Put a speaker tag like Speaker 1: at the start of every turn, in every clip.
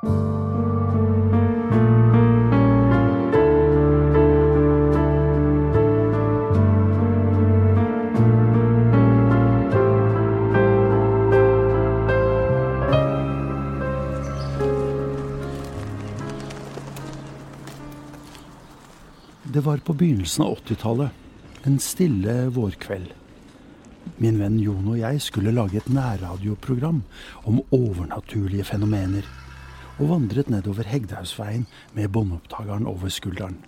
Speaker 1: Det var på begynnelsen av 80-tallet. En stille vårkveld. Min venn Jon og jeg skulle lage et nærradioprogram om overnaturlige fenomener, og vandret nedover Hegdehaugsveien med båndopptakeren over skulderen.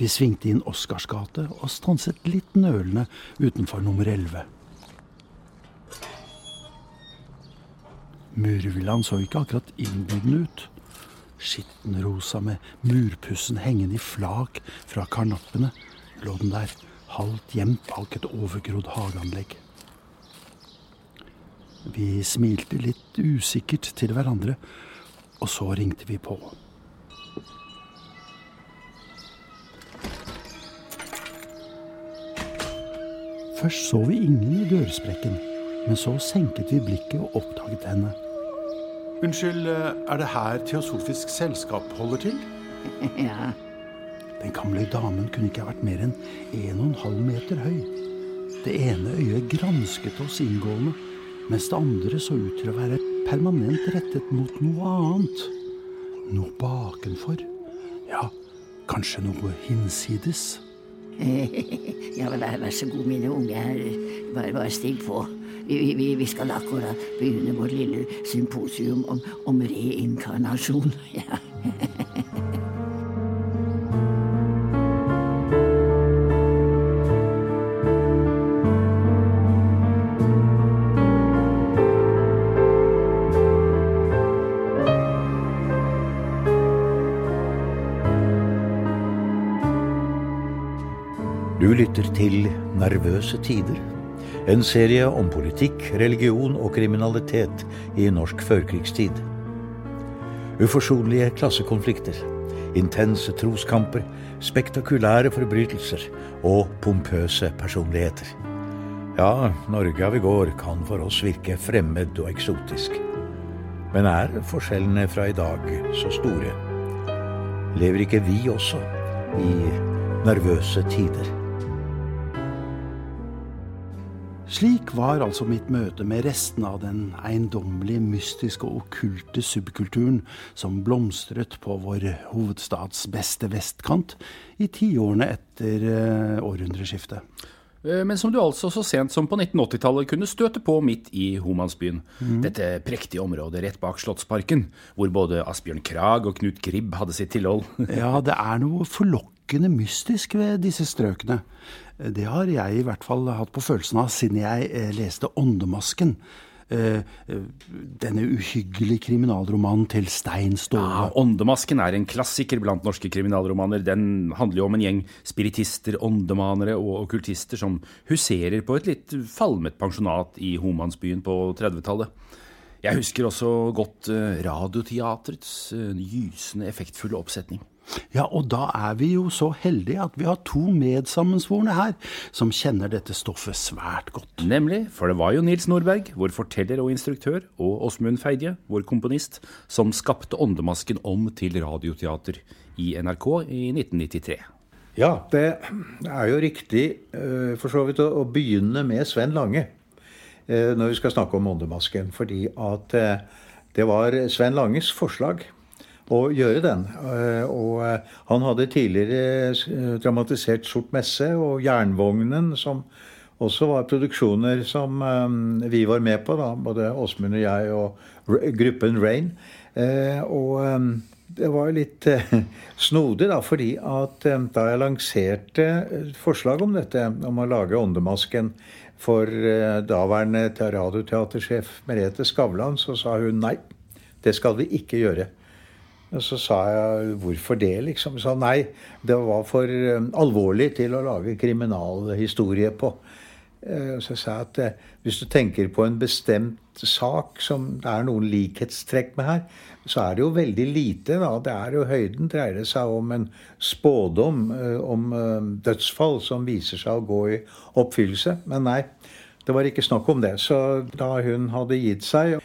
Speaker 1: Vi svingte inn Oscarsgate og stanset litt nølende utenfor nummer 11. Murvillaen så ikke akkurat innbydende ut. Skittenrosa med murpussen hengende i flak fra karnappene lå den der, halvt gjemt bak et overgrodd hageanlegg. Vi smilte litt usikkert til hverandre, og så ringte vi på. Først så vi ingen i dørsprekken, men så senket vi blikket og oppdaget henne. Unnskyld, er det her Teosofisk Selskap holder til?
Speaker 2: Ja,
Speaker 1: Den gamle damen kunne ikke ha vært mer enn en og en halv meter høy. Det ene øyet gransket oss inngående, mens det andre så ut til å være permanent rettet mot noe annet. Noe bakenfor. Ja, kanskje noe hinsides.
Speaker 2: ja vær, vær så god, mine unge herrer. Bare, bare still på. Vi, vi, vi skal akkurat begynne vårt lille symposium om, om reinkarnasjon. Ja.
Speaker 3: Tider. En serie om politikk, religion og kriminalitet i norsk førkrigstid. Uforsonlige klassekonflikter, intense troskamper, spektakulære forbrytelser og pompøse personligheter. Ja, Norge av i går kan for oss virke fremmed og eksotisk. Men er forskjellene fra i dag så store? Lever ikke vi også i nervøse tider?
Speaker 1: Slik var altså mitt møte med restene av den eiendommelige, mystiske og okkulte subkulturen som blomstret på vår hovedstads beste vestkant i tiårene etter eh, århundreskiftet.
Speaker 4: Eh, Men som du altså så sent som på 1980-tallet kunne støte på midt i Homansbyen. Dette prektige området rett bak Slottsparken, hvor både Asbjørn Krag og Knut Gribb hadde sitt tilhold.
Speaker 1: Ja, det er noe forlokkende mystisk ved disse strøkene. Det har jeg i hvert fall hatt på følelsen av siden jeg eh, leste Åndemasken. Eh, denne uhyggelige kriminalromanen til Stein Ståle.
Speaker 4: Ja, Åndemasken er en klassiker blant norske kriminalromaner. Den handler jo om en gjeng spiritister, åndemanere og okkultister som huserer på et litt falmet pensjonat i Homansbyen på 30-tallet. Jeg husker også godt eh, Radioteatrets gysende effektfulle oppsetning.
Speaker 1: Ja, og da er vi jo så heldige at vi har to medsammensvorne her som kjenner dette stoffet svært godt.
Speaker 4: Nemlig, for det var jo Nils Nordberg, vår forteller og instruktør, og Åsmund Feidje, vår komponist, som skapte Åndemasken om til radioteater i NRK i 1993.
Speaker 3: Ja, det er jo riktig eh, for så vidt å begynne med Sven Lange eh, når vi skal snakke om Åndemasken. Fordi at eh, det var Sven Langes forslag å gjøre den. Eh, Og eh, han hadde tidligere eh, dramatisert Sort messe og Jernvognen, som også var produksjoner som vi var med på, da, både Åsmund og jeg og gruppen Rain. Og det var litt snodig, da, fordi at da jeg lanserte forslag om dette, om å lage Åndemasken for daværende radioteatersjef Merete Skavlan, så sa hun nei, det skal vi ikke gjøre. Og så sa jeg hvorfor det, liksom. Sa nei, det var for eh, alvorlig til å lage kriminalhistorie på. Og Så sa jeg at eh, hvis du tenker på en bestemt sak som det er noen likhetstrekk med her, så er det jo veldig lite. da. Det er jo Høyden dreier det seg om en spådom eh, om eh, dødsfall som viser seg å gå i oppfyllelse. Men nei, det var ikke snakk om det. Så da hun hadde gitt seg,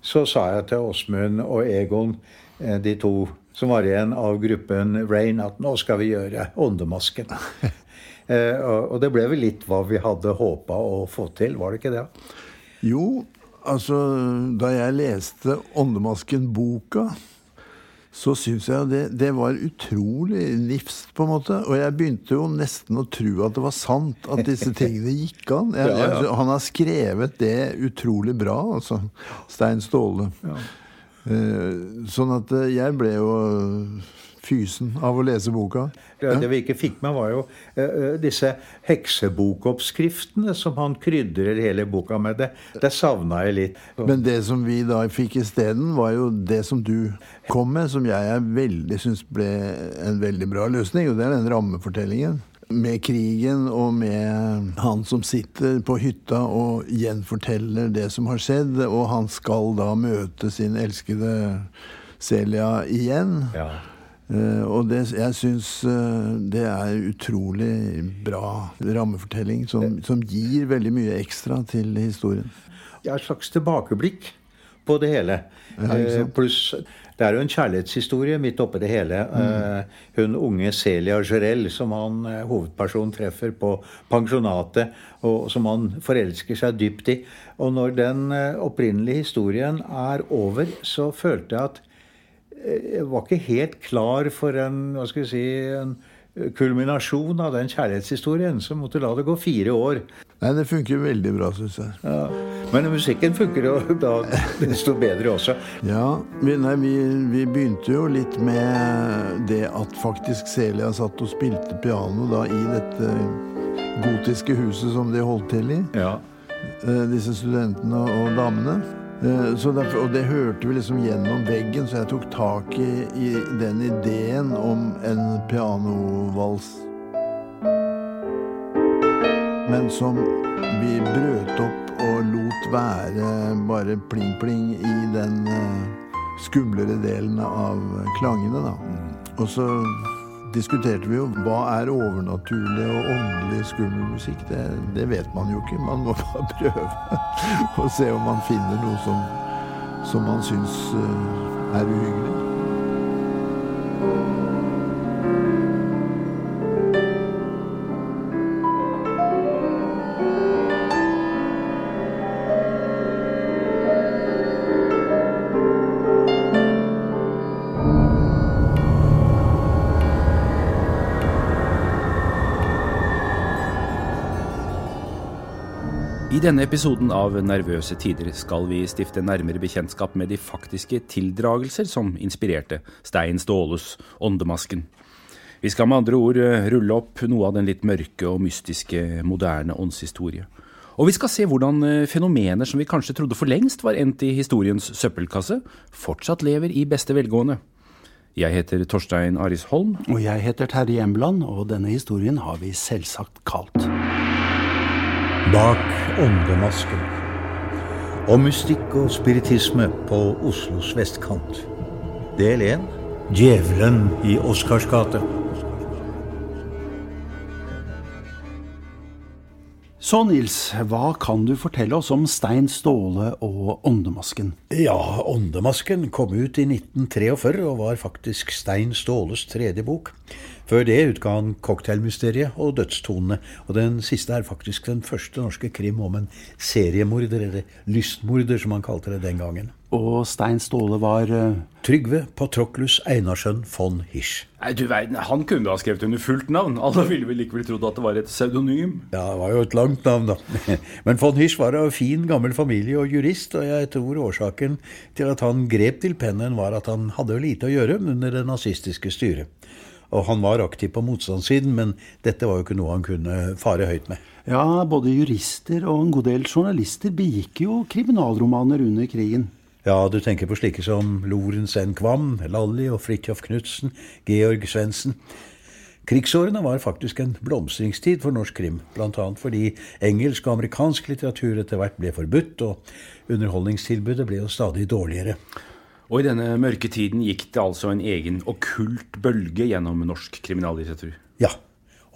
Speaker 3: så sa jeg til Åsmund og Egon, eh, de to som var igjen av gruppen Rain, at nå skal vi gjøre Åndemasken. Eh, og det ble vel litt hva vi hadde håpa å få til, var det ikke det?
Speaker 5: Jo, altså Da jeg leste Åndemasken-boka, så syns jeg det, det var utrolig nifst, på en måte. Og jeg begynte jo nesten å tro at det var sant at disse tingene gikk an. Jeg,
Speaker 3: Ja, ja.
Speaker 5: jeg, han har skrevet det utrolig bra, altså. Stein Ståle. Eh, sånn at eh, jeg ble jo fysen av å lese boka.
Speaker 3: Det, det vi ikke fikk med, var jo eh, eh, disse heksebokoppskriftene som han krydrer hele boka med. Det, det savna jeg litt.
Speaker 5: Men det som vi da fikk isteden, var jo det som du kom med, som jeg syns ble en veldig bra løsning, og det er den rammefortellingen. Med krigen og med han som sitter på hytta og gjenforteller det som har skjedd, og han skal da møte sin elskede Celia igjen.
Speaker 3: Ja.
Speaker 5: Eh, og det, jeg syns eh, det er utrolig bra rammefortelling som, som gir veldig mye ekstra til historien.
Speaker 3: Ja, et slags tilbakeblikk på det hele.
Speaker 5: Ja,
Speaker 3: Eh. Pluss det er jo en kjærlighetshistorie midt oppi det hele. Eh, hun unge Celia Jarell, som han eh, hovedpersonen treffer på pensjonatet, og som han forelsker seg dypt i. Og når den eh, opprinnelige historien er over, så følte jeg at jeg var ikke helt klar for en hva skal vi si, en kulminasjon av den kjærlighetshistorien, så måtte la det gå fire år.
Speaker 5: Nei, det funker veldig bra, syns jeg.
Speaker 3: Ja. Men musikken funker jo da desto bedre også.
Speaker 5: Ja, vi, nei, vi, vi begynte jo litt med det at faktisk Celia satt og spilte piano da i dette gotiske huset som de holdt til i.
Speaker 3: Ja.
Speaker 5: eh, Disse studentene og damene. Eh, Så derfor, og det hørte vi liksom gjennom veggen, så jeg tok tak i, i den ideen om en pianovals. Men som vi brøt opp og lot være bare pling-pling i den eh, skumlere delen av klangene, da. Og så diskuterte vi jo hva er overnaturlig og åndelig skummel musikk. Det, det vet man jo ikke. Man må bare prøve og se om man finner noe som, som man syns eh, er uhyggelig.
Speaker 4: I denne episoden av Nervøse tider skal vi stifte nærmere bekjentskap med de faktiske tildragelser som inspirerte Stein Ståles Åndemasken. Vi skal med andre ord eh, rulle opp noe av den litt mørke og mystiske moderne åndshistorie. Og vi skal se hvordan eh, fenomener som vi kanskje trodde for lengst var endt i historiens søppelkasse, fortsatt lever i beste velgående. Jeg heter Torstein Aris Holm.
Speaker 1: Og jeg heter Terje Embland, og denne historien har vi selvsagt kalt.
Speaker 3: Bak åndemasken. Om mystikk og spiritisme på Oslos vestkant. Del 1. Djevelen i Oscars gate.
Speaker 1: Så Nils, hva kan du fortelle oss om Stein Ståle og Åndemasken?
Speaker 3: Ja, Åndemasken kom ut i 1943 og var faktisk Stein Ståles tredje bok. Før det utga han Cocktailmysteriet og Dødstonene, og den siste er faktisk den første norske krim om en seriemorder, eller lystmorder som han kalte det den gangen.
Speaker 1: Og Stein Ståle var eh,
Speaker 3: Trygve Patroklus Einarsson von Hirsch.
Speaker 4: Nei, du verden, Han kunne ha skrevet under fullt navn. Alle ville vel likevel trodd at det var et pseudonym.
Speaker 3: Ja, det var jo et langt navn, da. Men von Hirsch var av fin, gammel familie og jurist, og jeg tror årsaken til at han grep til pennen, var at han hadde lite å gjøre under det nazistiske styret. Og han var aktiv på motstandssiden, men dette var jo ikke noe han kunne fare høyt med.
Speaker 1: Ja, både jurister og en god del journalister begikk jo kriminalromaner under krigen.
Speaker 3: Ja, du tenker på slike som Lorentz N. Kvam, Lalli og Fridtjof Knutsen, Georg Svendsen. Krigsårene var faktisk en blomstringstid for norsk krim, bl.a. fordi engelsk og amerikansk litteratur etter hvert ble forbudt, og underholdningstilbudet ble jo stadig dårligere.
Speaker 4: Og i denne mørke tiden gikk det altså en egen okkult bølge gjennom norsk kriminallitteratur.
Speaker 3: Ja,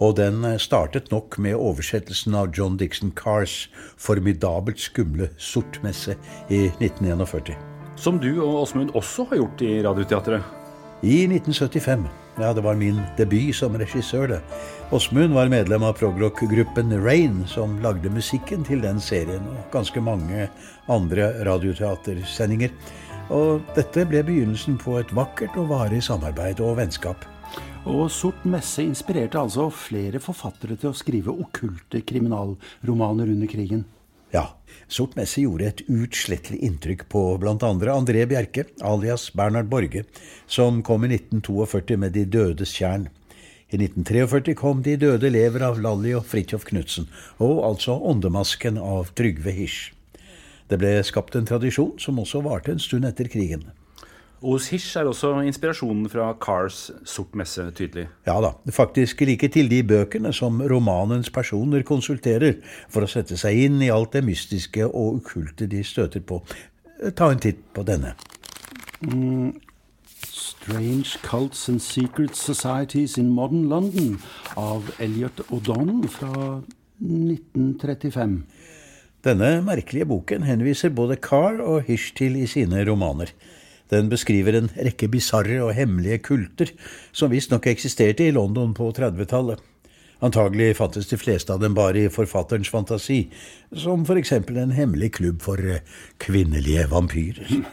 Speaker 3: og den eh, startet nok med oversettelsen av John Dixon Cars formidabelt skumle Sortmesse i 1941.
Speaker 4: Som du og Åsmund også har gjort i Radioteatret.
Speaker 3: I 1975. Ja, det var min debut som regissør, det. Åsmund var medlem av progrock-gruppen Rain, som lagde musikken til den serien, og ganske mange andre radioteatersendinger. Og dette ble begynnelsen på et vakkert og varig samarbeid og vennskap.
Speaker 1: Og Sort messe inspirerte altså flere forfattere til å skrive okkulte kriminalromaner under krigen.
Speaker 3: Ja, Sort messe gjorde et utslettelig inntrykk på bl.a. André Bjerke, alias Bernhard Borge, som kom i 1942 med De dødes tjern. I 1943 kom De døde lever av Lalli og Fridtjof Knutsen, og altså Åndemasken av Trygve Hirsch. Det ble skapt en tradisjon som også varte en stund etter krigen.
Speaker 4: Hos Hirsch er også inspirasjonen fra Cars Sort messe tydelig.
Speaker 3: Ja da, faktisk like til de bøkene som romanens personer konsulterer for å sette seg inn i alt det mystiske og okkulte de støter på. Ta en titt på denne.
Speaker 1: Mm, Strange Cults and Secret Societies in Modern London av Elliot O'Donnell fra 1935.
Speaker 3: Denne merkelige boken henviser både Carr og Hirsch til i sine romaner. Den beskriver en rekke bisarre og hemmelige kulter som visstnok eksisterte i London på 30-tallet. Antagelig fantes de fleste av dem bare i forfatterens fantasi, som eksempel en hemmelig klubb for eh, kvinnelige vampyrer.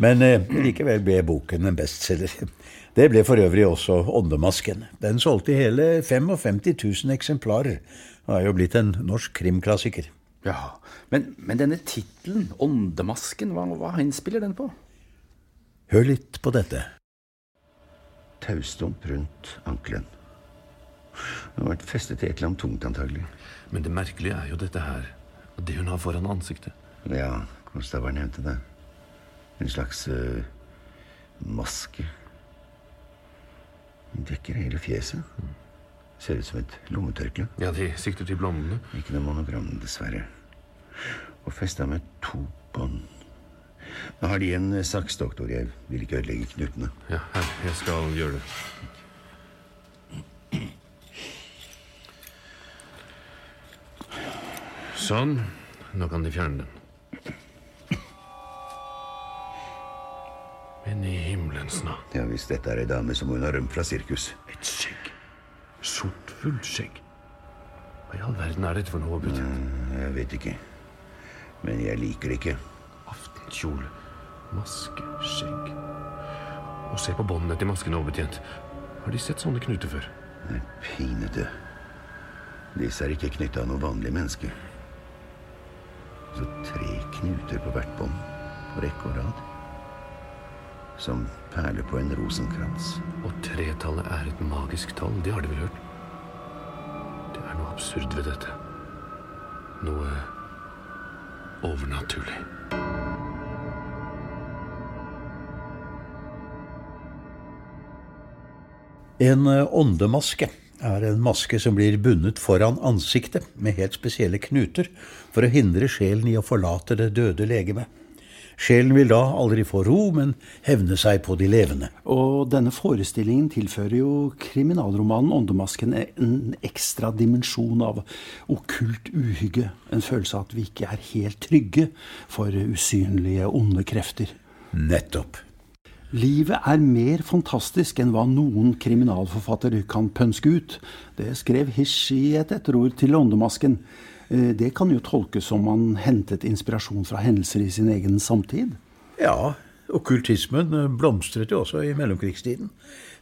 Speaker 3: Men eh, likevel ble boken en bestselger. Det ble for øvrig også Åndemasken. Den solgte hele 55 000 eksemplarer, og er jo blitt en norsk krimklassiker.
Speaker 4: Ja, Men, men denne tittelen, Åndemasken, hva, hva henspiller den på?
Speaker 3: Hør litt på dette.
Speaker 6: Taustump rundt ankelen. Det har vært festet til et eller annet tungt, antagelig.
Speaker 7: Men det merkelige er jo dette her. Det hun har foran ansiktet.
Speaker 6: Ja, Konstaver nevnte det. En slags uh, maske. Hun dekker hele fjeset. Ser ut som et lommetørkle.
Speaker 7: Ja, de sikter til blondene.
Speaker 6: Ikke noe monogram, dessverre. Og festa med to bånd. Nå har de en eh, saks, doktor. Jeg vil ikke ødelegge knutene.
Speaker 7: Ja, her. Jeg skal gjøre det. Sånn. Nå kan de fjerne den. Men i himmelens navn.
Speaker 6: Ja, Hvis dette er ei dame, så må hun ha rømt fra sirkus.
Speaker 7: Et skjegg. Sort fullskjegg. Hva i all verden er dette for noe, betjent?
Speaker 6: Mm, Jeg vet ikke. Men jeg liker det ikke.
Speaker 7: Aftenkjole, maske, skjegg. Og se på båndene til masken, overbetjent. Har de sett sånne knuter før?
Speaker 6: Nei, pinete. Disse er ikke knytta av noe vanlig menneske. Så tre knuter på hvert bånd, på rekke og rad. Som perler på en rosenkrans.
Speaker 7: Og tretallet er et magisk tall. Det har de vel hørt? Det er noe absurd ved dette. Noe overnaturlig.
Speaker 3: En eh, åndemaske er en maske som blir bundet foran ansiktet med helt spesielle knuter for å hindre sjelen i å forlate det døde legemet. Sjelen vil da aldri få ro, men hevne seg på de levende.
Speaker 1: Og denne forestillingen tilfører jo kriminalromanen Åndemasken en ekstra dimensjon av okkult uhygge. En følelse av at vi ikke er helt trygge for usynlige, onde krefter.
Speaker 3: Nettopp.
Speaker 1: Livet er mer fantastisk enn hva noen kriminalforfatter kan pønske ut. Det skrev Hish i et etterord til Åndemasken. Eh, Det kan jo tolkes som man hentet inspirasjon fra hendelser i sin egen samtid.
Speaker 3: Ja, okkultismen eh, blomstret jo også i mellomkrigstiden.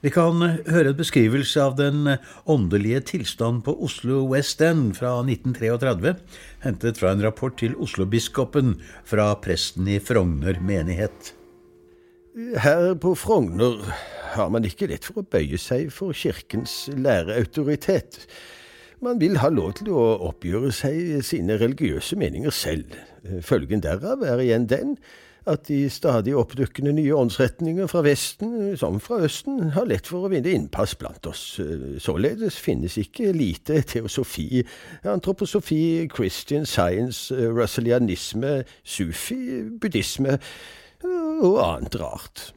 Speaker 3: Vi kan eh, høre en beskrivelse av den åndelige tilstand på Oslo West End fra 1933, hentet fra en rapport til Oslo-biskopen fra presten i Frogner menighet.
Speaker 8: Her på Frogner har man ikke lett for å bøye seg for kirkens læreautoritet. Man vil ha lov til å oppgjøre seg sine religiøse meninger selv. Følgen derav er igjen den at de stadig oppdukkende nye åndsretninger fra Vesten som fra Østen har lett for å vinne innpass blant oss. Således finnes ikke lite teosofi, antroposofi, Christian science, russellianisme, sufi, buddhisme og annet rart.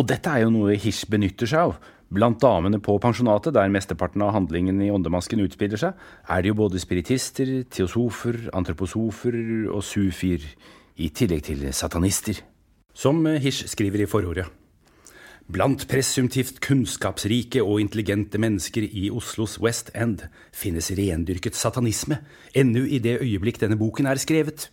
Speaker 4: Og dette er jo noe Hish benytter seg av. Blant damene på pensjonatet, der mesteparten av handlingen i Åndemasken utspiller seg, er det jo både spiritister, teosofer, antroposofer og sufier, i tillegg til satanister. Som Hish skriver i forordet. Blant presumptivt kunnskapsrike og intelligente mennesker i Oslos West End finnes rendyrket satanisme, ennå i det øyeblikk denne boken er skrevet.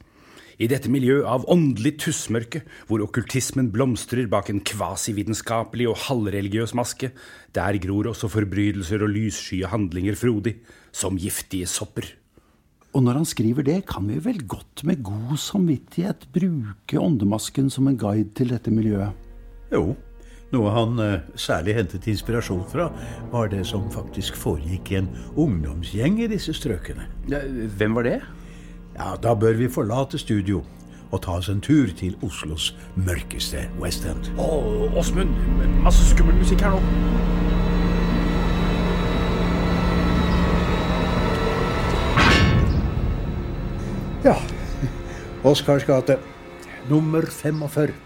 Speaker 4: I dette miljøet av åndelig tussmørke, hvor okkultismen blomstrer bak en kvasivitenskapelig og halvreligiøs maske, der gror også forbrytelser og lysskye handlinger frodig, som giftige sopper.
Speaker 1: Og når han skriver det, kan vi vel godt med god samvittighet bruke åndemasken som en guide til dette miljøet?
Speaker 3: Jo. Noe han eh, særlig hentet inspirasjon fra, var det som faktisk foregikk i en ungdomsgjeng i disse strøkene.
Speaker 4: Hvem var det?
Speaker 3: Ja, Da bør vi forlate studio og ta oss en tur til Oslos mørkeste West End.
Speaker 4: Å, Åsmund! Masse skummel musikk her nå.
Speaker 3: Ja. Oscars gate. Nummer 45.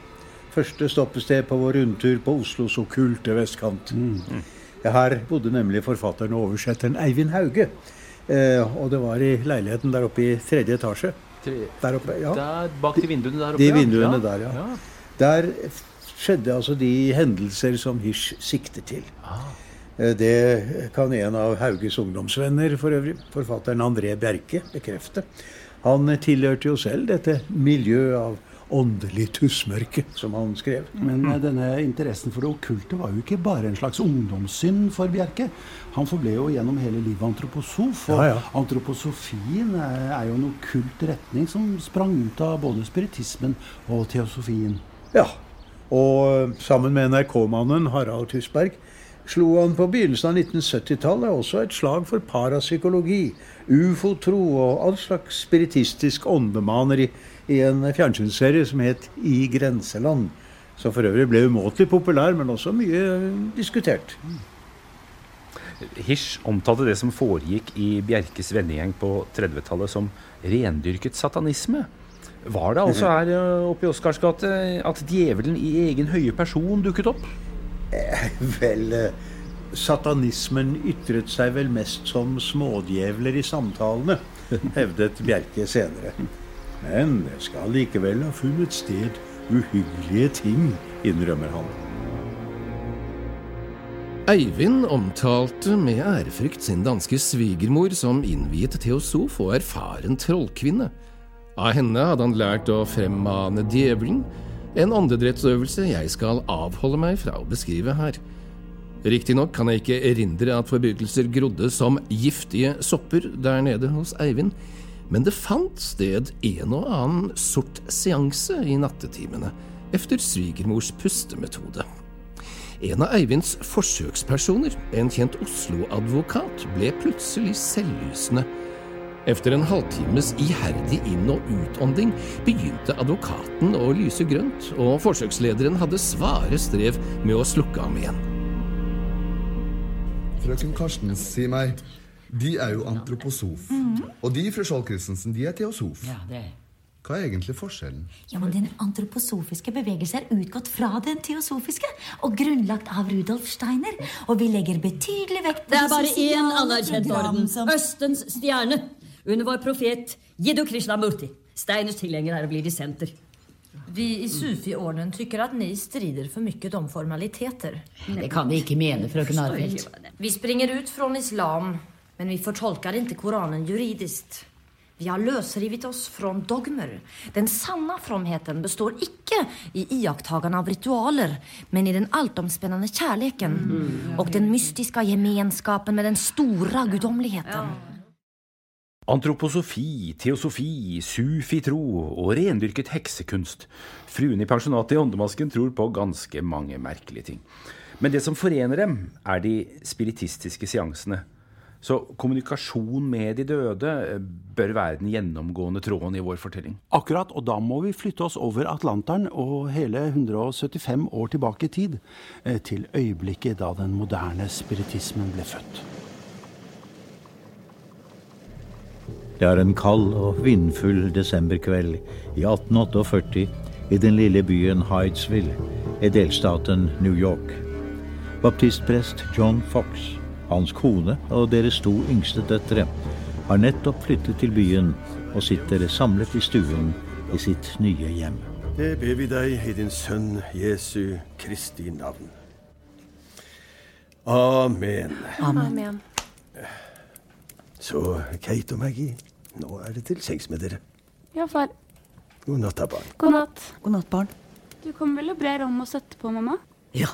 Speaker 3: Første stoppested på vår rundtur på Oslos okkulte vestkant. Mm. Her bodde nemlig forfatteren og oversetteren Eivind Hauge. Eh, og det var i leiligheten der oppe i tredje etasje. Der oppe, ja.
Speaker 4: Der, bak de vinduene der oppe?
Speaker 3: De vinduene
Speaker 4: Ja.
Speaker 3: der, ja. Der skjedde altså de hendelser som Hysj sikter til. Eh, Det kan en av Hauges ungdomsvenner for øvrig, forfatteren André Bjerke, bekrefte. Han tilhørte jo selv dette miljøet av åndelig tussmørke, som han skrev.
Speaker 1: Men eh, denne interessen for det okkulte var jo ikke bare en slags ungdomssynd for Bjerke. Han forble jo gjennom hele livet antroposof. Og
Speaker 3: Ja, ja.
Speaker 1: antroposofien er er jo en okkult retning som sprang ut av både spiritismen og teosofien.
Speaker 3: Ja, og sammen med NRK-mannen Harald Tusberg slo han på begynnelsen av 1970-tallet også et slag for parapsykologi, ufo-tro og all slags spiritistisk åndemaner i, en fjernsynsserie som het I grenseland. Som for øvrig ble umåtelig populær, men også mye diskutert.
Speaker 4: Hirsch omtalte det som foregikk i Bjerkes vennegjeng på 30-tallet som rendyrket satanisme. Var det altså her eh, oppe i Oscars gate at djevelen i egen høye person dukket opp?
Speaker 3: Vel, eh, satanismen ytret seg vel mest som smådjevler i samtalene, hevdet Bjerke senere. Men det skal likevel ha funnet sted uhyggelige ting, innrømmer han.
Speaker 9: Eivind omtalte med ærefrykt sin danske svigermor som innviet teosof og erfaren trollkvinne. Av henne hadde han lært å fremmane djevelen, en åndedrettsøvelse jeg skal avholde meg fra å beskrive her. Riktignok kan jeg ikke erindre at forbrytelser grodde som giftige sopper der nede hos Eivind, men det fant sted en og annen sort seanse i nattetimene, efter svigermors pustemetode. En av Eivinds forsøkspersoner, en kjent Oslo-advokat, ble plutselig selvlysende. Efter en halvtimes iherdig inn- og utånding begynte advokaten å lyse grønt, og forsøkslederen hadde svare strev med å slukke ham igjen.
Speaker 10: Frøken Karsten, si meg. De er jo antroposof. Og de, fru Skjold Christensen, de er teosof.
Speaker 2: Ja, det
Speaker 10: Hva er egentlig forskjellen?
Speaker 11: Ja, men Den antroposofiske bevegelse er utgått fra den teosofiske og grunnlagt av Rudolf Steiner. Og vi legger betydelig vekt på
Speaker 12: Det er bare én anerkjent orden.
Speaker 11: som-
Speaker 12: Østens stjerne. Under vår profet Jiddu Krishnamurti. Steiners tilhenger er å bli dissenter.
Speaker 13: Vi i Sufi-ordenen tycker at ni strider for mye om formaliteter.
Speaker 2: Det kan vi ikke mene, frøken Arfeldt.
Speaker 13: Vi springer ut fra islam, men vi fortolker ikke Koranen juridisk. Vi har løsrivet oss fra dogmer. Den sanna fromheten består ikke i iakttagande av ritualer, men i den altomspennende kjærligheten mm. og den mystiske gemenskapen med den store gudomligheten.
Speaker 4: Antroposofi, teosofi, sufitro og rendyrket heksekunst. Fruen i pensjonatet i Åndemasken tror på ganske mange merkelige ting. Men det som forener dem, er de spiritistiske seansene. Så kommunikasjon med de døde eh, bør være den gjennomgående tråden i vår fortelling.
Speaker 1: Akkurat, og da må vi flytte oss over Atlanteren og hele 175 år tilbake i tid, eh, til øyeblikket da den moderne spiritismen ble født.
Speaker 3: Det er en kald og vindfull desemberkveld i 1848 i den lille byen Hydesville i delstaten New York. Baptistprest John Fox, hans kone og deres to yngste døtre har nettopp flyttet til byen og sitter samlet i stuen i sitt nye hjem.
Speaker 8: Det ber vi deg i din Sønn Jesu Kristi navn. Amen.
Speaker 14: Amen.
Speaker 8: Så Kate og Maggie, nå er det til sengs med dere.
Speaker 15: Ja, far.
Speaker 8: God natt, da, barn.
Speaker 15: God natt.
Speaker 14: God natt, barn.
Speaker 15: Du kommer vel og brer om å sette på, mamma?
Speaker 14: Ja,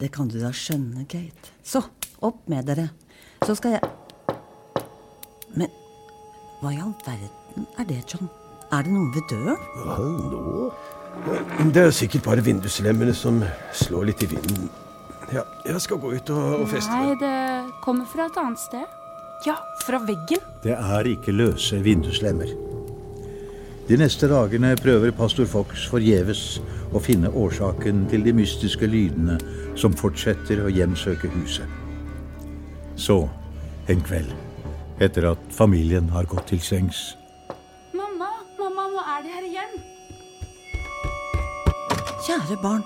Speaker 14: det kan du da skjønne, Kate. Så, opp med dere. Så skal jeg Men hva i all verden er det, John? Er det noen ved døren?
Speaker 8: Ja, nå Det er sikkert bare vinduslemmene som slår litt i vinden. Ja, jeg skal gå ut og, og feste.
Speaker 15: Nei, det kommer fra et annet sted.
Speaker 16: Ja, fra veggen.
Speaker 3: Det er ikke løse vinduslemmer. De neste dagene prøver pastor Fox forgjeves å finne årsaken til de mystiske lydene som fortsetter å hjemsøke huset. Så, en kveld, etter at familien har gått til sengs,
Speaker 15: Mamma, mamma, nå er de her igjen.
Speaker 14: Kjære barn.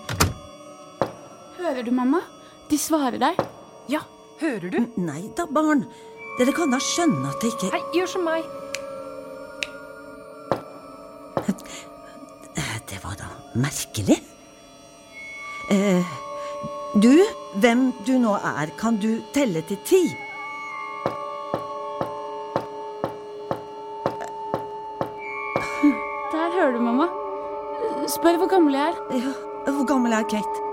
Speaker 15: Hører du, mamma? De svarer deg.
Speaker 16: Ja, hører du?
Speaker 14: Nei da, barn. Dere kan da skjønne at det ikke
Speaker 16: Hei, gjør som meg.
Speaker 14: Det var da merkelig. Eh, du, hvem du nå er, kan du telle til ti?
Speaker 15: Der hører du, mamma. Spør hvor gammel jeg er.
Speaker 14: Ja, Hvor gammel er Kate?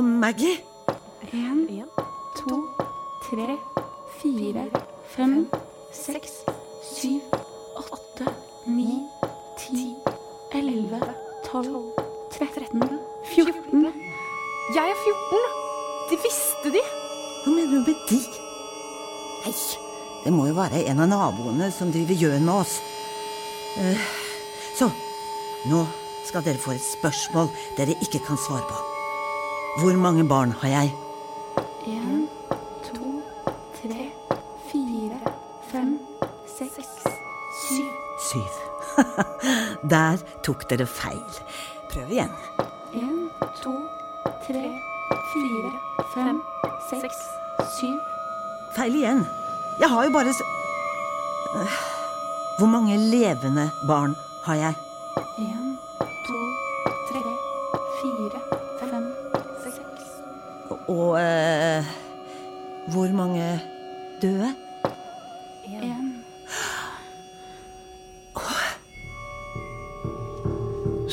Speaker 14: Og Maggie?
Speaker 15: Én, to, tre, fire, fem, seks, syv, åtte, ni, ti, elleve, tolv, tretten, fjorten.
Speaker 16: Jeg er 14. Det visste de.
Speaker 14: Hva mener du med de? Nei, det må jo være en av naboene som driver gjøn med oss. Eh, så, nå skal dere få et spørsmål dere ikke kan svare på. Hvor mange barn har jeg?
Speaker 15: En, to, tre, fire, fem, seks, syv.
Speaker 14: Syv. Der tok dere feil. Prøv igjen.
Speaker 15: En, to, tre, fire, fem, seks, syv.
Speaker 14: Feil igjen. Jeg har jo bare Hvor mange levende barn har jeg?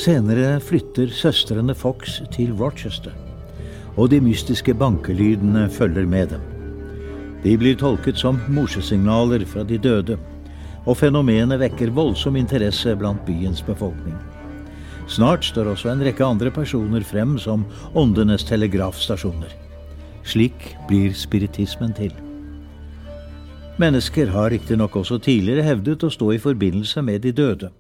Speaker 3: Senere flytter søstrene Fox til Rochester, og de mystiske bankelydene følger med dem. De blir tolket som morsesignaler fra de døde, og fenomenet vekker voldsom interesse blant byens befolkning. Snart står også en rekke andre personer frem som åndenes telegrafstasjoner. Slik blir spiritismen til. Mennesker har riktignok også tidligere hevdet å stå i forbindelse med de døde.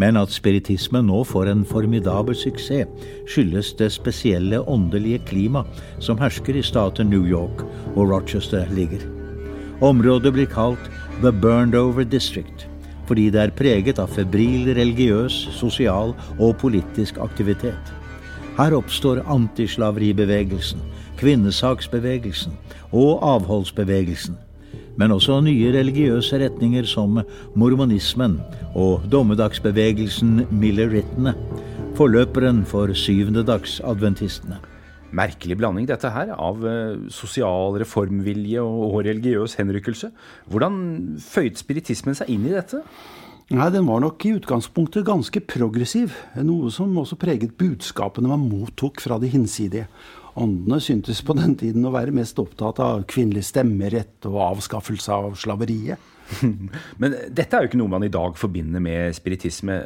Speaker 3: Men at spiritismen nå får en formidabel suksess, skyldes det spesielle åndelige klima som hersker i staten New York, hvor Rochester ligger. Området blir kalt The Burned Over District, fordi det er preget av febril religiøs, sosial og politisk aktivitet. Her oppstår antislaveribevegelsen, kvinnesaksbevegelsen og avholdsbevegelsen men også nye religiøse retninger som mormonismen og dommedagsbevegelsen millerittene, forløperen for syvendedagsadventistene.
Speaker 4: Merkelig blanding dette her, av eh, sosial reformvilje og, og religiøs henrykkelse. Hvordan føyde spiritismen seg inn i dette?
Speaker 1: Nei, Den var nok i utgangspunktet ganske progressiv, noe som også preget budskapene man mottok fra de hinsidige. Åndene syntes på den tiden å være mest opptatt av kvinnelig stemmerett og avskaffelse av slaveriet.
Speaker 4: Men dette er jo ikke noe man i dag forbinder med spiritisme.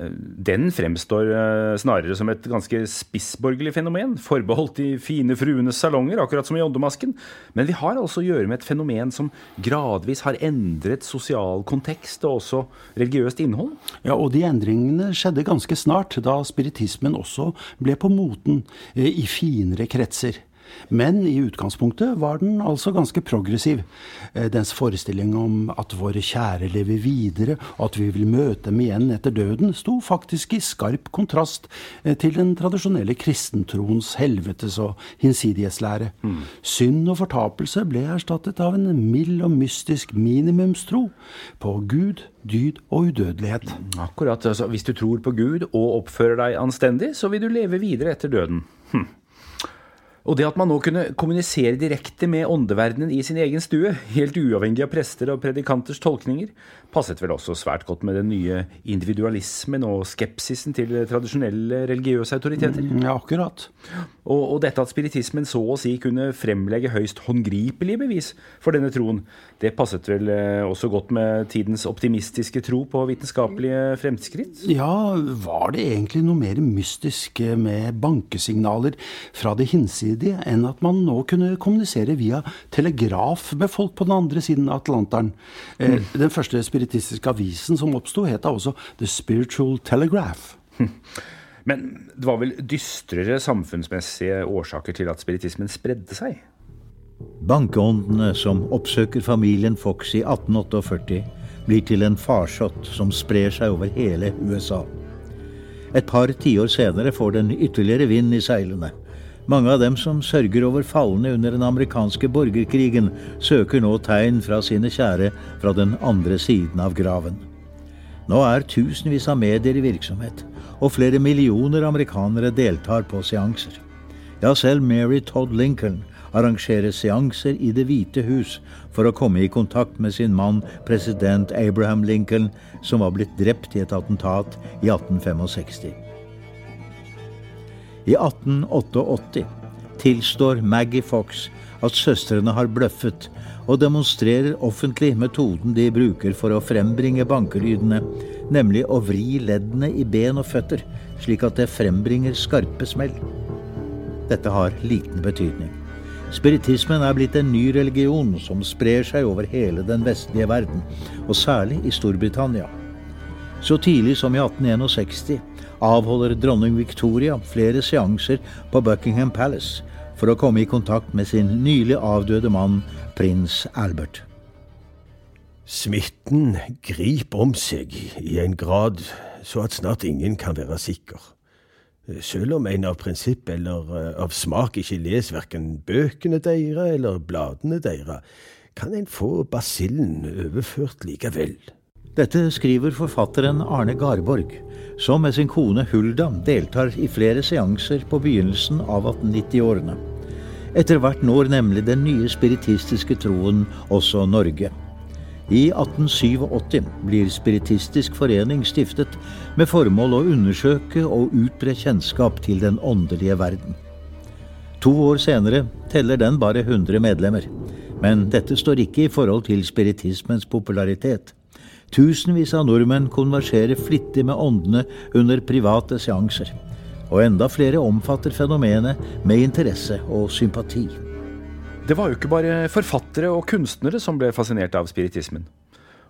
Speaker 4: Den fremstår eh, snarere som et ganske spissborgerlig fenomen, forbeholdt de fine fruenes salonger, akkurat som i Åndemasken. Men vi har altså å gjøre med et fenomen som gradvis har endret sosial kontekst og også religiøst innhold.
Speaker 1: Ja, Og de endringene skjedde ganske snart, da spiritismen også ble på moten eh, i finere kretser. Men i utgangspunktet var den altså ganske progressiv. Eh, dens forestilling om at våre kjære lever videre, og at vi vil møte dem igjen etter døden, sto faktisk i skarp kontrast eh, til den tradisjonelle kristentroens helvetes- og hinsidighetslære. Mm. Synd og fortapelse ble erstattet av en mild og mystisk minimumstro på Gud, dyd og udødelighet.
Speaker 4: Akkurat. Altså, hvis du tror på Gud og oppfører deg anstendig, så vil du leve videre etter døden. Hm. Og det at man nå kunne kommunisere direkte med åndeverdenen i sin egen stue, helt uavhengig av prester og predikanters tolkninger, passet vel også svært godt med den nye individualismen og skepsisen til tradisjonelle religiøse autoriteter.
Speaker 1: Mm, ja, akkurat.
Speaker 4: Og, og, dette at spiritismen så å si kunne fremlegge høyst håndgripelige bevis for denne troen, det passet vel eh, også godt med tidens optimistiske tro på vitenskapelige fremskritt?
Speaker 1: Ja, var det egentlig noe mer mystisk med bankesignaler fra det hinsidige enn at man nå kunne kommunisere via telegraf med folk på den andre siden av Atlanteren? Eh, mm. Den første spiritistiske avisen som oppsto, het da også The Spiritual Telegraph.
Speaker 4: Men det var vel dystrere samfunnsmessige årsaker til at spiritismen spredde seg?
Speaker 3: Bankeåndene som oppsøker familien Fox i 1848, blir til en farsott som sprer seg over hele USA. Et par tiår senere får den ytterligere vind i seilene. Mange av dem som sørger over falne under den amerikanske borgerkrigen, søker nå tegn fra sine kjære fra den andre siden av graven. Nå er tusenvis av medier i virksomhet, og flere millioner amerikanere deltar på seanser. Ja, selv Mary Todd Lincoln arrangerer seanser i Det hvite hus for å komme i kontakt med sin mann president Abraham Lincoln, som var blitt drept i et attentat i 1865. I 1888 tilstår Maggie Fox at søstrene har bløffet, og demonstrerer offentlig metoden de bruker for å frembringe bankelydene, nemlig å vri leddene i ben og føtter, slik at det frembringer skarpe smell. Dette har liten betydning. Spiritismen er blitt en ny religion som sprer seg over hele den vestlige verden, og særlig i Storbritannia. Så tidlig som i 1861 avholder dronning Victoria flere seanser på Buckingham Palace for å komme i kontakt med sin nylig avdøde mann, prins Albert.
Speaker 8: Smitten griper om seg i en grad så at snart ingen kan være sikker. Selv om en av prinsipp eller eh, av smak ikke leser verken bøkene deres eller bladene deres, kan en få basillen overført likevel.
Speaker 3: Dette skriver forfatteren Arne Garborg, som med sin kone Hulda deltar i flere seanser på begynnelsen av 1890-årene. Etter hvert når nemlig den nye spiritistiske troen også Norge. I 1887 blir Spiritistisk forening stiftet med formål å undersøke og utbre kjennskap til den åndelige verden. To år senere teller den bare 100 medlemmer. Men dette står ikke i forhold til spiritismens popularitet. Tusenvis av nordmenn konverserer flittig med åndene under private seanser. Og enda flere omfatter fenomenet med interesse og sympati.
Speaker 4: Det var jo ikke bare forfattere og kunstnere som ble fascinert av spiritismen.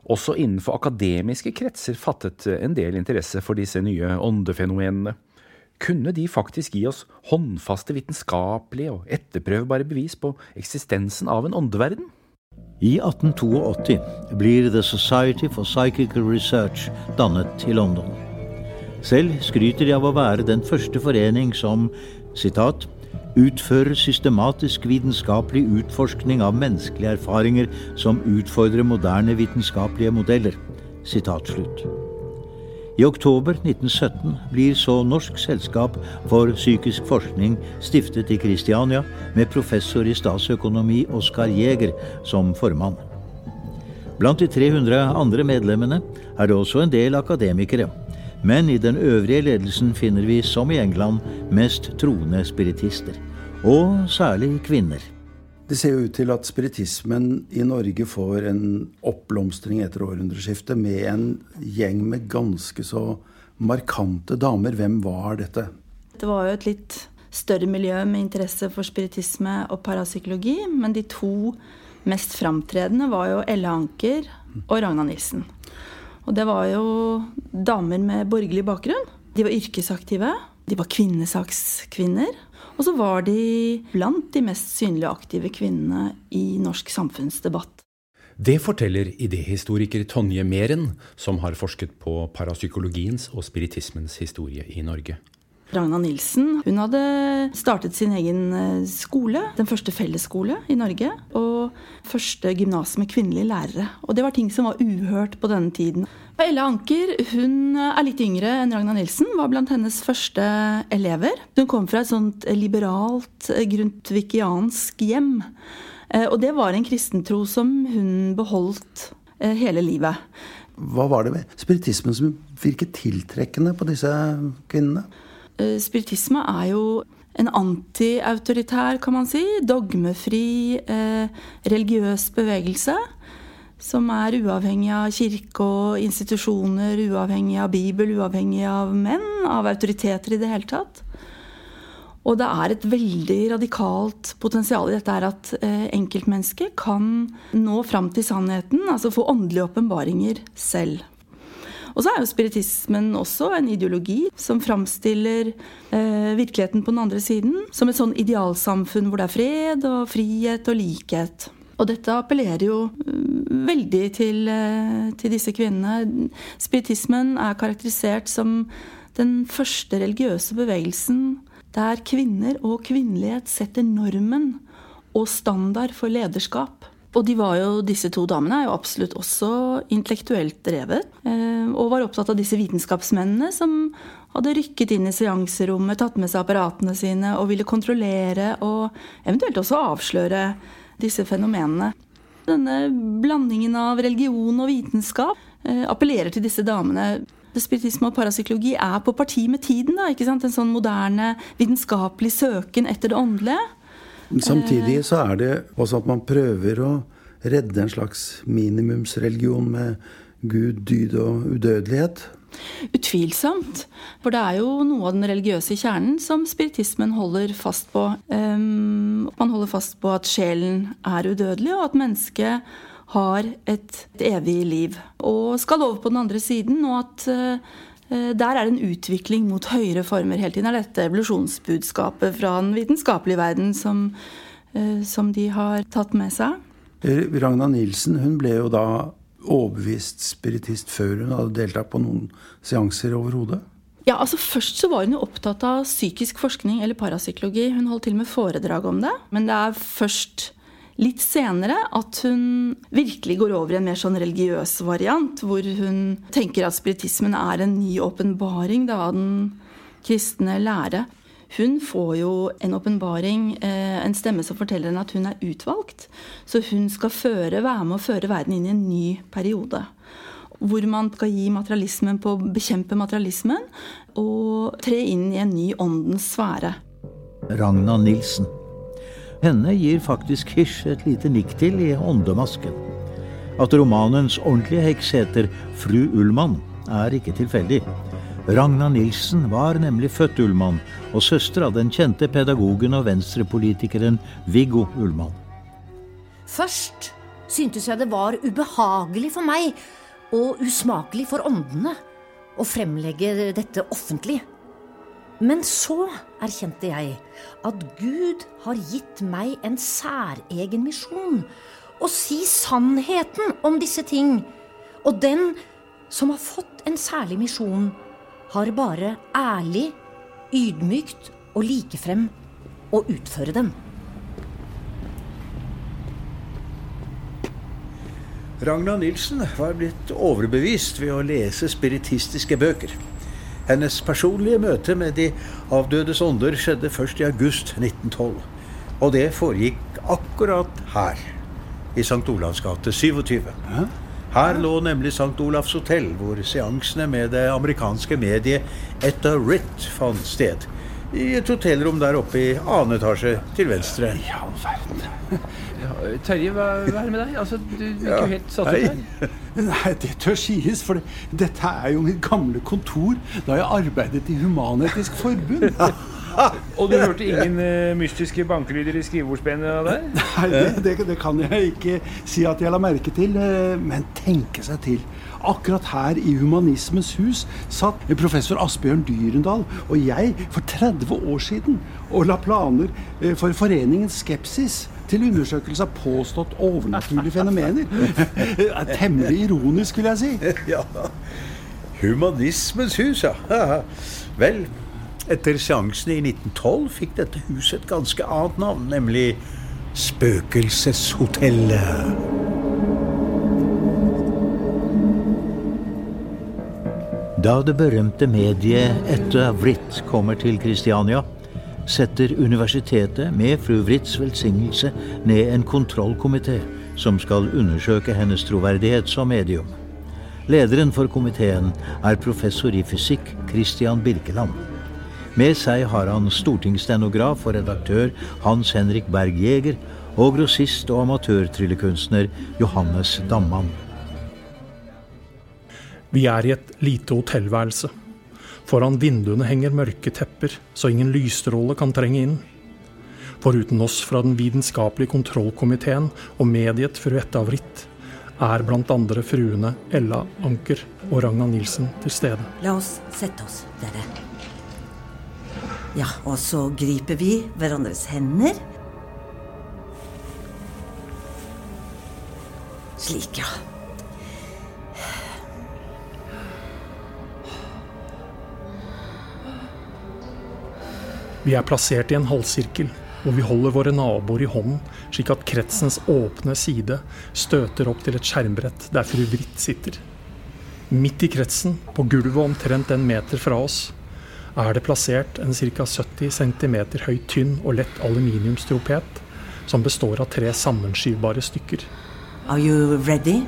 Speaker 4: Også innenfor akademiske kretser fattet en del interesse for disse nye åndefenomenene. Kunne de faktisk gi oss håndfaste vitenskapelige og etterprøvbare bevis på eksistensen av en åndeverden?
Speaker 3: I 1882 blir The Society for Psychical Research dannet i London. Selv skryter de av å være den første forening som citat, utfører systematisk vitenskapelig utforskning av menneskelige erfaringer som utfordrer moderne vitenskapelige modeller. Sitat slutt. I oktober 1917 blir så Norsk selskap for psykisk forskning stiftet i Kristiania, med professor i statsøkonomi Oskar Jæger som formann. Blant de 300 andre medlemmene er det også en del akademikere. Men i den øvrige ledelsen finner vi, som i England, mest troende spiritister. Og særlig kvinner.
Speaker 1: Det ser jo ut til at spiritismen i Norge får en oppblomstring etter århundreskiftet med en gjeng med ganske så markante damer. Hvem var dette?
Speaker 17: Det var jo et litt større miljø med interesse for spiritisme og parapsykologi. Men de to mest framtredende var jo Elle Anker og Ragna Nilsen. Og det var jo damer med borgerlig bakgrunn. De var yrkesaktive, De var kvinnesakskvinner. Og så var de blant de mest synlige aktive kvinnene i norsk samfunnsdebatt.
Speaker 18: Det forteller idéhistoriker Tonje Meren, som har forsket på parapsykologiens og spiritismens historie i Norge.
Speaker 17: Ragna Nilsen hun hadde startet sin egen eh, skole, den første fellesskole i Norge. Og første gymnas med kvinnelige lærere. Og det var ting som var uhørt på denne tiden. Ella Anker hun er litt yngre enn Ragna Nilsen, var blant hennes første elever. Hun kom fra et sånt liberalt, grundtvikiansk hjem. Eh, og det var en kristentro som hun beholdt eh, hele livet.
Speaker 1: Hva var det ved spiritismen som virket tiltrekkende på disse kvinnene?
Speaker 17: Eh, spiritisme er jo en antiautoritær, kan man si, dogmefri, religiøs bevegelse. Som er uavhengig av kirke og institusjoner, uavhengig av Bibel, uavhengig av menn, av autoriteter i det hele tatt. Og det er et veldig radikalt potensial i dette er at eh, enkeltmennesket kan nå fram til sannheten, altså få åndelige åpenbaringer selv. Og så er jo spiritismen også en ideologi som framstiller eh, virkeligheten på den andre siden som et sånn idealsamfunn hvor det er fred og frihet og likhet. Og dette appellerer jo mm, veldig til, eh, til disse kvinnene. Spiritismen er karakterisert som den første religiøse bevegelsen der kvinner og kvinnelighet setter normen og standard for lederskap. Og de var jo, disse to damene er jo absolutt også intellektuelt drevet. Eh, og var opptatt av disse vitenskapsmennene som hadde rykket inn i seanserommet, tatt med seg apparatene sine og ville kontrollere og eventuelt også avsløre disse fenomenene. Denne blandingen av religion og vitenskap eh, appellerer til disse damene spiritisme og parapsykologi er på parti med tiden. Da? En sånn moderne vitenskapelig søken etter det åndelige.
Speaker 1: Samtidig så er det også at man prøver å redde en slags minimumsreligion med Gud, dyd og udødelighet.
Speaker 17: Utvilsomt. For det er jo noe av den religiøse kjernen som spiritismen holder fast på. Um, man holder fast på at sjelen er udødelig, og at mennesket har et, et evig liv. Og skal over på den andre siden, og at uh, der er det en utvikling mot høyere former hele tiden. er dette evolusjonsbudskapet fra den vitenskapelige verden som, uh, som de har tatt med seg.
Speaker 1: Ragna Nilsen hun ble jo da overbevist spiritist før hun hadde deltatt på noen seanser overhodet?
Speaker 17: Ja, altså Først så var hun jo opptatt av psykisk forskning eller parapsykologi. Hun holdt til med foredrag om det. Men det er først litt senere at hun virkelig går over i en mer sånn religiøs variant, hvor hun tenker at spiritismen er en ny åpenbaring av den kristne lære. Hun får jo en åpenbaring, eh, en stemme som forteller henne at hun er utvalgt. Så hun skal føre, være med å føre verden inn i en ny periode. Hvor man skal gi materialismen på å bekjempe materialismen og tre inn i en ny åndens sfære.
Speaker 3: Ragna Nilsen. Henne gir faktisk Hirsch et lite nikk til i Åndemasken. At romanens ordentlige heks heter Fru Ullmann, er ikke tilfeldig. Ragna Nilsen var nemlig født Ullmann, og søster av den kjente pedagogen og venstrepolitikeren Viggo Ullmann.
Speaker 13: Først syntes jeg det var ubehagelig for meg og usmakelig for åndene å fremlegge dette offentlig. Men så erkjente jeg at Gud har gitt meg en særegen misjon. Å si sannheten om disse ting. Og den som har fått en særlig misjon, har bare ærlig, ydmykt og likefrem å utføre den.
Speaker 3: Ragna Nilsen var blitt overbevist ved å lese spiritistiske bøker. Hennes personlige møte med de avdødes ånder skjedde først i august 1912. Og det foregikk akkurat her, i St. Olavs gate 27. Her lå nemlig St. Olavs hotell, hvor seansene med det amerikanske mediet Etta Ritt fant sted. I et hotellrom der oppe i annen etasje til venstre.
Speaker 4: I all verden. Terje, hva, hva, er det med deg? Altså, Du virker jo ja, helt satt ut her.
Speaker 1: Nei, det tør sies, for dette er jo mitt gamle kontor da jeg arbeidet i Human-Etisk Forbund.
Speaker 4: Og du hørte ingen uh, mystiske bankelyder i skrivebordsbenet der?
Speaker 1: Nei, det, det, det kan jeg ikke si at jeg la merke til, eh, men tenke seg til. Akkurat her i Humanismens hus satt professor Asbjørn Dyrendal og jeg for 30 år siden og la planer eh, for foreningens Skepsis til undersøkelse av påstått overnaturlige fenomener. Temmelig ironisk, vil jeg si.
Speaker 3: Ja. Humanismens hus, ja. Vel, etter seansen i 1912 fikk dette huset et ganske annet navn, nemlig Spøkelseshotellet. Da det berømte mediet Ette Vritt kommer til Kristiania, setter universitetet med fru Writz velsignelse ned en kontrollkomité som skal undersøke hennes troverdighet som medium. Lederen for komiteen er professor i fysikk Christian Birkeland. Med seg har han stortingsstenograf og redaktør Hans Henrik Berg Jæger og grossist og amatørtryllekunstner Johannes Damman.
Speaker 19: Vi er i et lite hotellværelse. Foran vinduene henger mørke tepper, så ingen lysstråle kan trenge inn. Foruten oss fra den vitenskapelige kontrollkomiteen og mediet fru Etta Vritt, er andre fruene Ella Anker og Ragna Nilsen til stede.
Speaker 14: La oss sette oss, dere. Ja, og så griper vi hverandres hender. Slik, ja.
Speaker 19: Vi er plassert i en halvsirkel, og vi holder våre naboer i hånden, slik at kretsens åpne side støter opp til et skjermbrett der fru Britt sitter. Midt i kretsen, på gulvet omtrent en meter fra oss, er det plassert en ca. 70 cm høy, tynn og lett aluminiumstropet som består av tre sammenskyvbare stykker.
Speaker 14: Are you ready?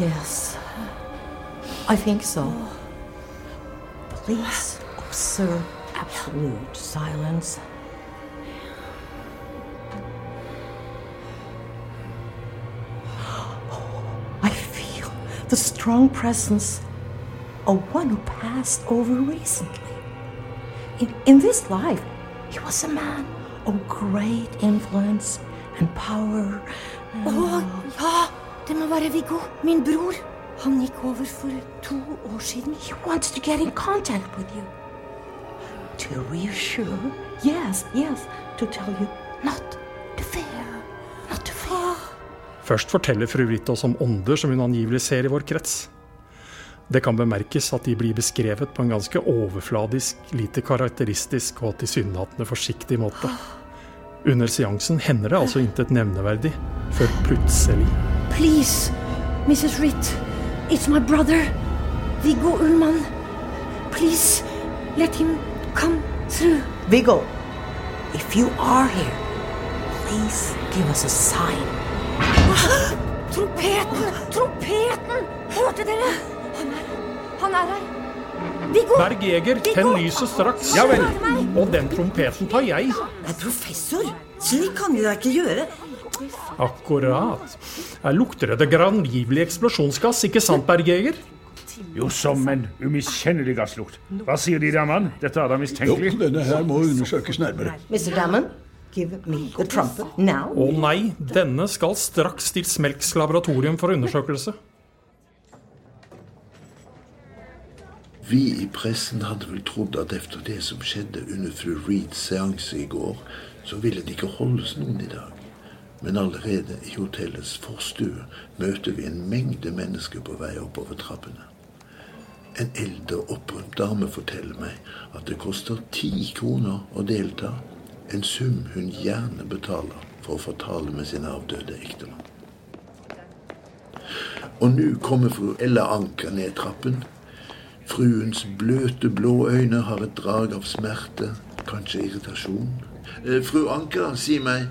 Speaker 20: Yes, I think so. Please observe absolute silence. I feel the strong presence of one who passed over recently. In, in this life, he was a man of great influence and power.
Speaker 13: Å, ja! Det må være Viggo, min bror. Han gikk over for to år siden.
Speaker 20: He wants to get in contact with you. To reassure? Yes, yes. To tell you not to fear. Not to fear.
Speaker 19: Først forteller fru Ritt oss om ånder som hun angivelig ser i vår krets. Det kan bemerkes at de blir beskrevet på en ganske overfladisk, lite karakteristisk og tilsynelatende forsiktig måte. Under seansen hender det altså intet nevneverdig, før plutselig
Speaker 13: Please, Mrs. Ritt. It's my brother, Viggo Ullmann. Please, let him come through.
Speaker 20: Viggo, if you are here, please give us a sign.
Speaker 13: Trompeten! Trompeten! Hørte dere? Han er, han er her. Viggo!
Speaker 19: Berg Jeger, tenn lyset straks.
Speaker 14: Ja vel.
Speaker 19: Og den trompeten tar jeg.
Speaker 14: Nei, professor, slik kan vi da ikke gjøre.
Speaker 19: Akkurat. Her lukter det grangivelig eksplosjonsgass, ikke sant, Berg Jeger?
Speaker 21: Jo, som en umiskjennelig gasslukt. Hva sier De, Damman? Dette er da mistenkelig.
Speaker 1: Jo, denne her må undersøkes nærmere.
Speaker 20: Mr. Damman, give me the trumpet now.
Speaker 19: Å nei, denne skal straks til Smelks laboratorium for undersøkelse.
Speaker 5: Vi i pressen hadde vel trodd at efter det som skjedde under fru Reeds seanse i går, så ville det ikke holdes noen i dag. Men allerede i hotellets forstue møter vi en mengde mennesker på vei oppover trappene. En eldre, opprømt dame forteller meg at det koster ti kroner å delta. En sum hun gjerne betaler for å få tale med sin avdøde ektemann. Og nå kommer fru Ella Anker ned trappen. Fruens bløte, blå øyne har et drag av smerte, kanskje irritasjon. Eh, Fru Anker, si meg,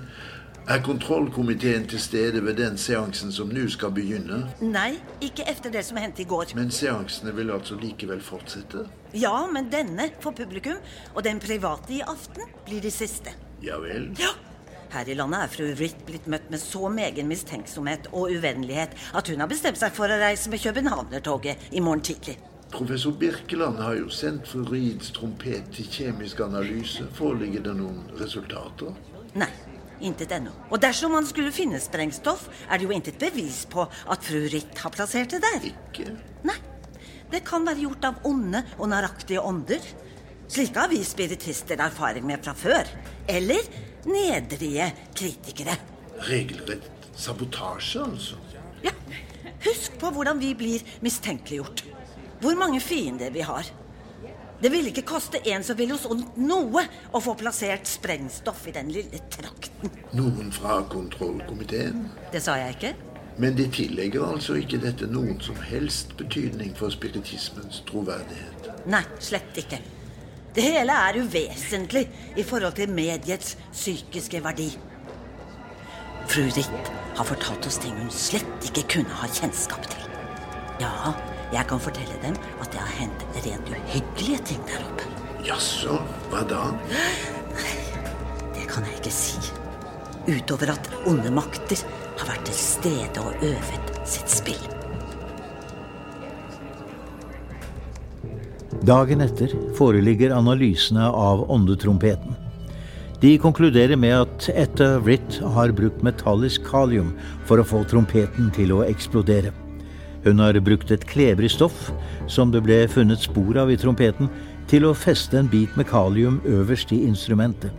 Speaker 5: er kontrollkomiteen til stede ved den seansen som nå skal begynne?
Speaker 14: Nei, ikke efter det som hendte i går.
Speaker 5: Men seansene vil altså likevel fortsette?
Speaker 14: Ja, men denne for publikum, og den private i aften, blir de siste.
Speaker 5: Ja vel?
Speaker 14: Ja. Her i landet er fru Wright blitt møtt med så megen mistenksomhet og uvennlighet at hun har bestemt seg for å reise med Københavnertoget i morgen tidlig.
Speaker 22: Professor Birkeland har jo sendt fru Rieds trompet til kjemisk analyse. Foreligger det noen resultater?
Speaker 14: Nei, intet ennå. Og dersom man skulle finne sprengstoff, er det jo intet bevis på at fru Ritt har plassert det der.
Speaker 22: Ikke?
Speaker 14: Nei. Det kan være gjort av onde og naraktige ånder. Slike har vi spiritister erfaring med fra før. Eller nedrige kritikere.
Speaker 22: Regelrett sabotasje, altså?
Speaker 14: Ja. Husk på hvordan vi blir mistenkeliggjort. Hvor mange fiender vi har. Det ville ikke koste en som ville oss ondt noe å få plassert sprengstoff i den lille trakten.
Speaker 22: Noen fra kontrollkomiteen?
Speaker 14: Det sa jeg ikke.
Speaker 22: Men de tillegger altså ikke dette noen som helst betydning for spiritismens troverdighet?
Speaker 14: Nei, slett ikke. Det hele er uvesentlig i forhold til mediets psykiske verdi. Fru Ritt har fortalt oss ting hun slett ikke kunne ha kjennskap til. Ja, jeg kan fortelle dem at det har hendt rent uhyggelige ting der oppe.
Speaker 22: Jaså, hva da?
Speaker 14: Det kan jeg ikke si. Utover at onde makter har vært til stede og øvet sitt spill.
Speaker 3: Dagen etter foreligger analysene av åndetrompeten. De konkluderer med at Etta Ritt har brukt metallisk kalium for å få trompeten til å eksplodere. Hun har brukt et klebrig stoff, som det ble funnet spor av i trompeten, til å feste en bit med kalium øverst i instrumentet.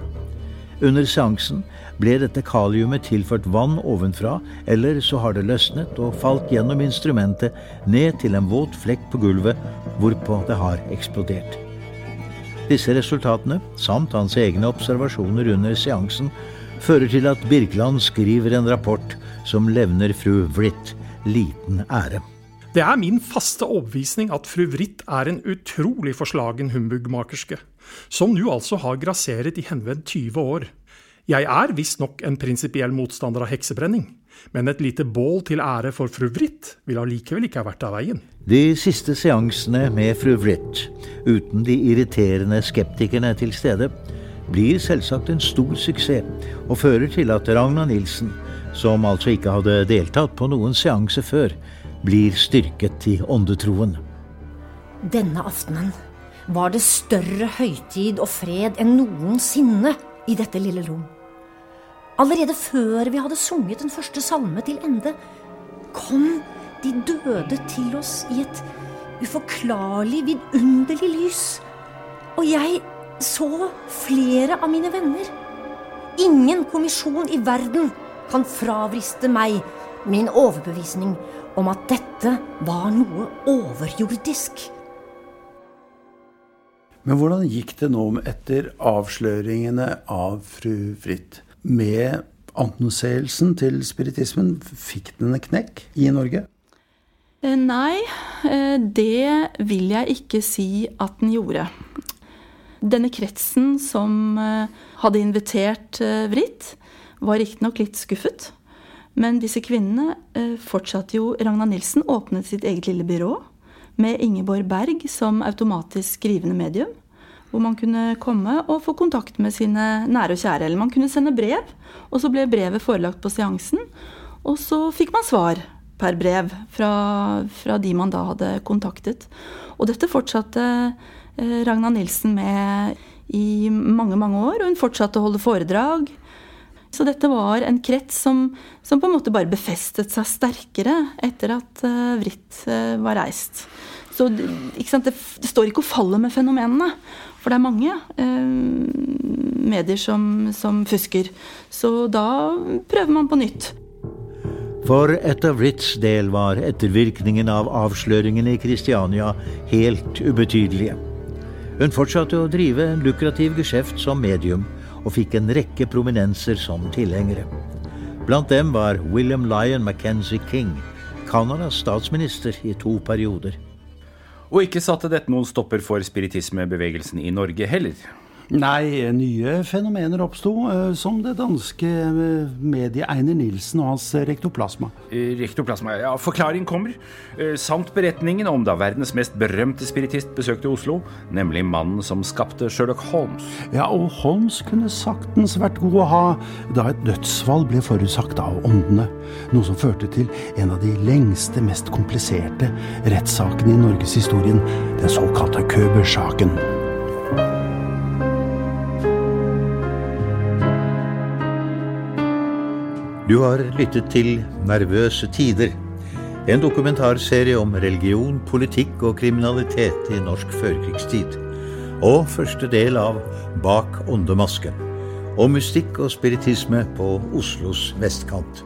Speaker 3: Under seansen ble dette kaliumet tilført vann ovenfra, eller så har det løsnet og falt gjennom instrumentet ned til en våt flekk på gulvet, hvorpå det har eksplodert. Disse resultatene, samt hans egne observasjoner under seansen, fører til at Birkeland skriver en rapport som levner fru Wright liten ære.
Speaker 19: Det er min faste overbevisning at fru Vritt er en utrolig forslagen humbugmakerske, som nå altså har grasseret i henved 20 år. Jeg er visstnok en prinsipiell motstander av heksebrenning, men et lite bål til ære for fru Vritt vil allikevel ikke ha vært av veien.
Speaker 3: De siste seansene med fru Vritt, uten de irriterende skeptikerne til stede, blir selvsagt en stor suksess, og fører til at Ragna Nilsen, som altså ikke hadde deltatt på noen seanse før, blir styrket i åndetroen.
Speaker 13: Denne aftenen var det større høytid og fred enn noensinne i dette lille rom. Allerede før vi hadde sunget den første salme til ende, kom de døde til oss i et uforklarlig, vidunderlig lys. Og jeg så flere av mine venner. Ingen kommisjon i verden kan fravriste meg min overbevisning om at dette var noe overjordisk.
Speaker 1: Men hvordan gikk det nå etter avsløringene av fru Fritt? Med anseelsen til spiritismen, fikk den en knekk i Norge?
Speaker 17: Eh, nei, eh, det vil jeg ikke si at den gjorde. Denne kretsen som eh, hadde invitert Vritt, var riktignok litt skuffet. Men disse kvinnene fortsatte jo Ragna Nilsen åpnet sitt eget lille byrå med Ingeborg Berg som automatisk skrivende medium. Hvor man kunne komme og få kontakt med sine nære og kjære. Eller man kunne sende brev, og så ble brevet forelagt på seansen. Og så fikk man svar per brev fra, fra de man da hadde kontaktet. Og dette fortsatte eh, Ragna Nilsen med i mange, mange år. Og hun fortsatte å holde foredrag. Så dette var en krets som, som, på en måte bare befestet seg sterkere etter at Vritt uh, var reist. Så det, det, det, står ikke og faller med fenomenene. For det er mange uh, medier som, som, fusker. Så da prøver man på nytt.
Speaker 3: For etter Vritts del var ettervirkningen av avsløringene i Kristiania helt ubetydelige. Hun fortsatte å drive en lukrativ geskjeft som medium og fikk en rekke prominenser som tilhengere. Blant dem var William Lyon Mackenzie King, Canadas statsminister i to perioder.
Speaker 4: Og ikke satte dette noen stopper for spiritismebevegelsen i Norge heller.
Speaker 1: Nei, nye fenomener oppsto, eh, som det danske eh, mediet Einer Nilsen og hans rektoplasma.
Speaker 4: Eh, Rektoplasma, ja, Forklaring kommer. Samt beretningen om da verdens mest berømte spiritist besøkte Oslo, nemlig mannen som skapte Sherlock Holmes.
Speaker 1: Ja, og Holmes kunne saktens vært god å ha da et dødsfall ble forutsagt av åndene. Noe som førte til en av de lengste, mest kompliserte rettssakene i norgeshistorien, den såkalte Køber-saken.
Speaker 3: Du har lyttet til Nervøse tider. En dokumentarserie om religion, politikk og kriminalitet i norsk førkrigstid. Og første del av Bak åndemasken. Om mystikk og spiritisme på Oslos vestkant.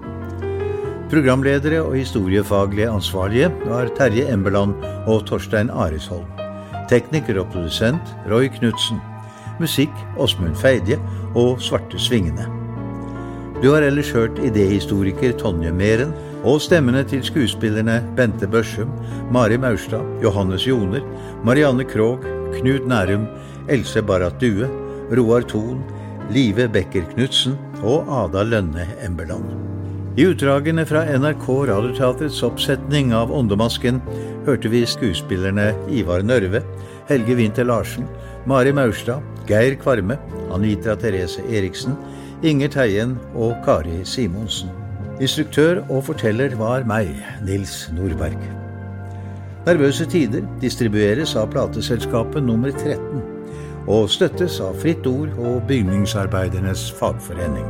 Speaker 3: Programledere og historiefaglige ansvarlige var Terje Embeland og Torstein Aresholm. Tekniker og produsent Roy Knutsen. Musikk Åsmund Feidje og Svarte Svingene. Du har ellers hørt idéhistoriker Tonje Meren og stemmene til skuespillerne Bente Børsum, Mari Maurstad, Johannes Joner, Marianne Krogh, Knut Nærum, Else Barrat Due, Roar Thon, Live Becker Knutsen og Ada Lønne Embeland. I utdragene fra NRK Radioteatrets oppsetning av Åndemasken hørte vi skuespillerne Ivar Nørve, Helge Winther Larsen, Mari Maurstad, Geir Kvarme, Anita Therese Eriksen, Inger Teien og Kari Simonsen. Instruktør og forteller var meg, Nils Nordberg. Nervøse tider distribueres av plateselskapet nummer 13 og støttes av Fritt Ord og Bygningsarbeidernes Fagforening.